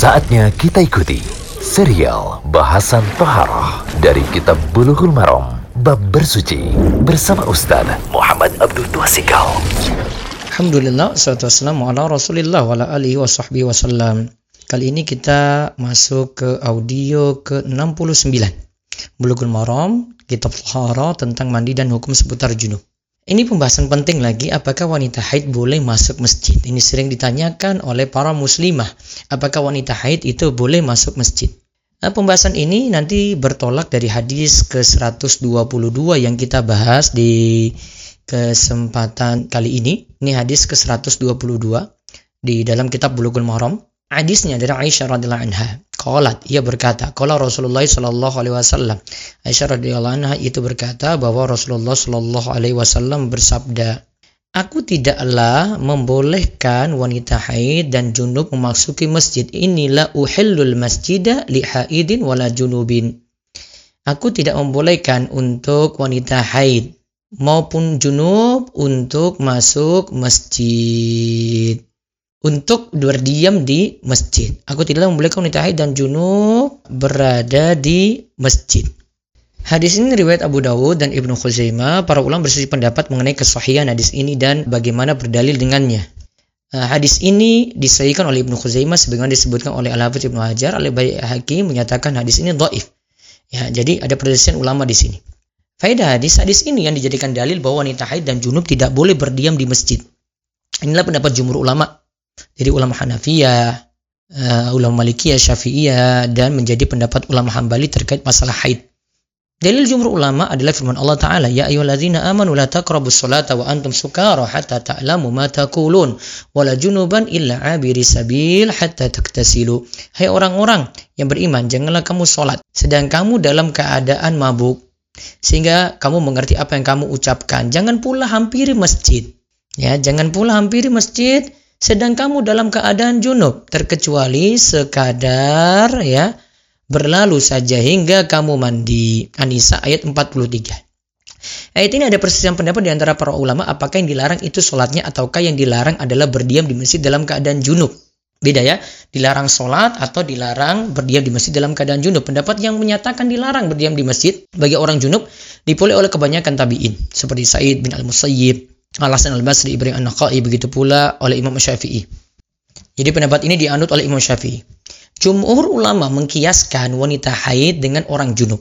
Saatnya kita ikuti serial bahasan Toharoh dari Kitab Bulughul Maram Bab Bersuci bersama Ustaz Muhammad Abdul Tuasikal. Alhamdulillah, salatu wassalamu ala rasulillah wa alihi wa sahbihi wasallam. Kali ini kita masuk ke audio ke-69. Bulughul Maram, Kitab Toharoh tentang mandi dan hukum seputar junub. Ini pembahasan penting lagi, apakah wanita haid boleh masuk masjid? Ini sering ditanyakan oleh para muslimah, apakah wanita haid itu boleh masuk masjid? Nah, pembahasan ini nanti bertolak dari hadis ke-122 yang kita bahas di kesempatan kali ini. Ini hadis ke-122 di dalam kitab Bulughul Maram. Hadisnya dari Aisyah radhiyallahu anha. Qalat, ia berkata, qala Rasulullah sallallahu alaihi wasallam. Aisyah radhiyallahu anha itu berkata bahwa Rasulullah sallallahu alaihi wasallam bersabda, Aku tidaklah membolehkan wanita haid dan junub memasuki masjid. Inilah uhillul masjidah li haidin wala junubin. Aku tidak membolehkan untuk wanita haid maupun junub untuk masuk masjid untuk berdiam di masjid. Aku tidak membolehkan wanita haid dan junub berada di masjid. Hadis ini riwayat Abu Dawud dan Ibnu Khuzaimah. Para ulama berselisih pendapat mengenai kesahihan hadis ini dan bagaimana berdalil dengannya. Uh, hadis ini disahihkan oleh Ibnu Khuzaimah sebagaimana disebutkan oleh Al-Hafidz Ibnu Hajar, oleh Bayi Hakim menyatakan hadis ini dhaif. Ya, jadi ada perselisihan ulama di sini. Faedah hadis hadis ini yang dijadikan dalil bahwa wanita haid dan junub tidak boleh berdiam di masjid. Inilah pendapat jumhur ulama jadi ulama Hanafiyah, uh, ulama Malikiyah, Syafi'iyah dan menjadi pendapat ulama Hambali terkait masalah haid. Dalil jumhur ulama adalah firman Allah Ta'ala, Ya ayyuhalladzina amanu la taqrabus salata wa antum sukara hatta ta'lamu ma taqulun wa la junuban illa abiri sabil hatta taktasilu. Hai orang-orang yang beriman, janganlah kamu sholat sedang kamu dalam keadaan mabuk sehingga kamu mengerti apa yang kamu ucapkan. Jangan pula hampiri masjid. Ya, jangan pula hampiri masjid sedang kamu dalam keadaan junub terkecuali sekadar ya berlalu saja hingga kamu mandi. Anisa ayat 43. Ayat ini ada persisian pendapat di antara para ulama apakah yang dilarang itu sholatnya ataukah yang dilarang adalah berdiam di masjid dalam keadaan junub. Beda ya, dilarang sholat atau dilarang berdiam di masjid dalam keadaan junub. Pendapat yang menyatakan dilarang berdiam di masjid bagi orang junub dipulih oleh kebanyakan tabi'in. Seperti Said bin Al-Musayyib, Al-Hasan Al-Basri, Ibrahim An-Nakhai, begitu pula oleh Imam Syafi'i. Jadi pendapat ini dianut oleh Imam Syafi'i. Jumhur ulama mengkiaskan wanita haid dengan orang junub.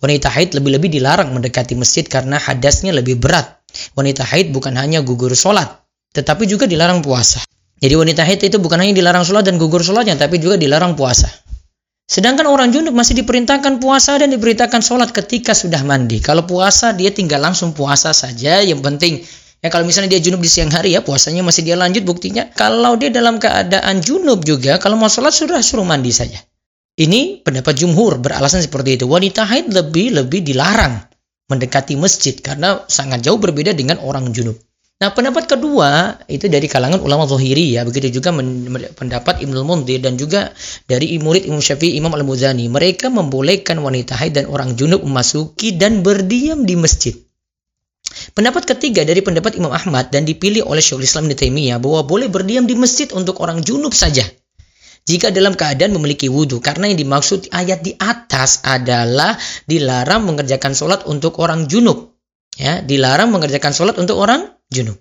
Wanita haid lebih-lebih dilarang mendekati masjid karena hadasnya lebih berat. Wanita haid bukan hanya gugur sholat, tetapi juga dilarang puasa. Jadi wanita haid itu bukan hanya dilarang sholat dan gugur sholatnya, tapi juga dilarang puasa. Sedangkan orang junub masih diperintahkan puasa dan diberitakan sholat ketika sudah mandi. Kalau puasa dia tinggal langsung puasa saja. Yang penting Ya kalau misalnya dia junub di siang hari ya puasanya masih dia lanjut buktinya. Kalau dia dalam keadaan junub juga kalau mau sholat sudah suruh mandi saja. Ini pendapat jumhur beralasan seperti itu. Wanita haid lebih-lebih dilarang mendekati masjid karena sangat jauh berbeda dengan orang junub. Nah pendapat kedua itu dari kalangan ulama zahiri ya. Begitu juga pendapat Ibnu Mundir dan juga dari murid Imam Syafi'i Imam Al-Muzani. Mereka membolehkan wanita haid dan orang junub memasuki dan berdiam di masjid. Pendapat ketiga dari pendapat Imam Ahmad dan dipilih oleh Syekhul Islam di Taimiyah bahwa boleh berdiam di masjid untuk orang junub saja. Jika dalam keadaan memiliki wudhu, karena yang dimaksud ayat di atas adalah dilarang mengerjakan sholat untuk orang junub. Ya, dilarang mengerjakan sholat untuk orang junub.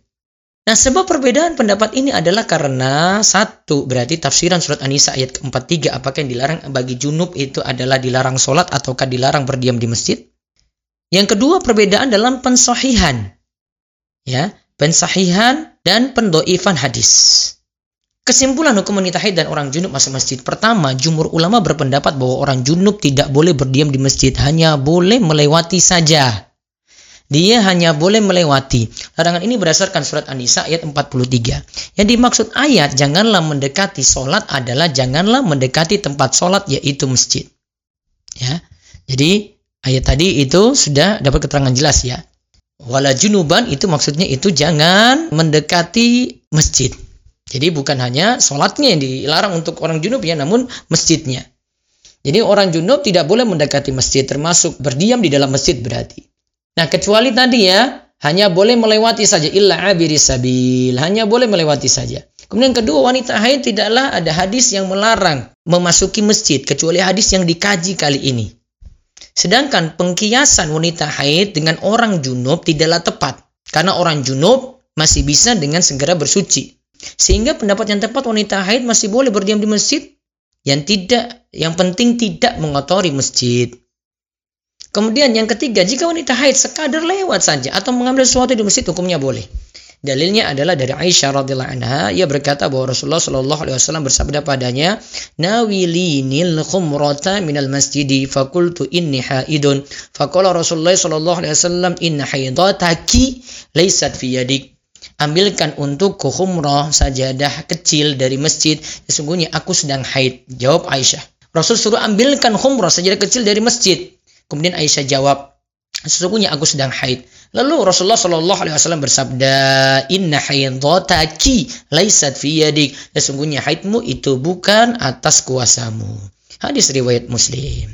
Nah, sebab perbedaan pendapat ini adalah karena satu berarti tafsiran surat An-Nisa ayat ke-43 apakah yang dilarang bagi junub itu adalah dilarang sholat ataukah dilarang berdiam di masjid? Yang kedua perbedaan dalam pensahihan. Ya, pensahihan dan pendoifan hadis. Kesimpulan hukum wanita haid dan orang junub masuk masjid. Pertama, jumhur ulama berpendapat bahwa orang junub tidak boleh berdiam di masjid, hanya boleh melewati saja. Dia hanya boleh melewati. Larangan ini berdasarkan surat An-Nisa ayat 43. Yang dimaksud ayat janganlah mendekati sholat adalah janganlah mendekati tempat sholat yaitu masjid. Ya, Jadi Ayat tadi itu sudah dapat keterangan jelas ya. Wala junuban itu maksudnya itu jangan mendekati masjid. Jadi bukan hanya sholatnya yang dilarang untuk orang junub ya, namun masjidnya. Jadi orang junub tidak boleh mendekati masjid, termasuk berdiam di dalam masjid berarti. Nah kecuali tadi ya, hanya boleh melewati saja illa abiri sabil, hanya boleh melewati saja. Kemudian kedua, wanita haid tidaklah ada hadis yang melarang memasuki masjid kecuali hadis yang dikaji kali ini. Sedangkan pengkiasan wanita haid dengan orang junub tidaklah tepat karena orang junub masih bisa dengan segera bersuci. Sehingga pendapat yang tepat wanita haid masih boleh berdiam di masjid yang tidak yang penting tidak mengotori masjid. Kemudian yang ketiga, jika wanita haid sekadar lewat saja atau mengambil sesuatu di masjid hukumnya boleh. Dalilnya adalah dari Aisyah radhiyallahu anha, ia berkata bahwa Rasulullah shallallahu alaihi wasallam bersabda padanya, "Nawilinil khumrata minal masjidi fakultu inni haidun." Faqala Rasulullah shallallahu alaihi wasallam, "Inna haidataki laysat fi yadik." Ambilkan untuk khumrah sajadah kecil dari masjid, sesungguhnya aku sedang haid. Jawab Aisyah. Rasul suruh ambilkan khumrah sajadah kecil dari masjid. Kemudian Aisyah jawab, sesungguhnya aku sedang haid. Lalu Rasulullah Shallallahu Alaihi Wasallam bersabda, Inna haidotaki laisat fi yadik. Sesungguhnya haidmu itu bukan atas kuasamu. Hadis riwayat Muslim.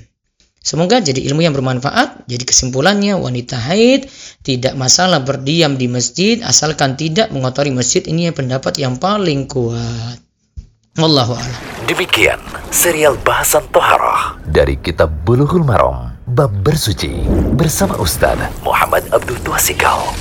Semoga jadi ilmu yang bermanfaat. Jadi kesimpulannya wanita haid tidak masalah berdiam di masjid asalkan tidak mengotori masjid. Ini pendapat yang paling kuat. Wallahu a'lam. Demikian serial bahasan Toharoh dari Kitab Bulughul Maram Bab Bersuci bersama Ustaz Muhammad Abdul Tuasikal.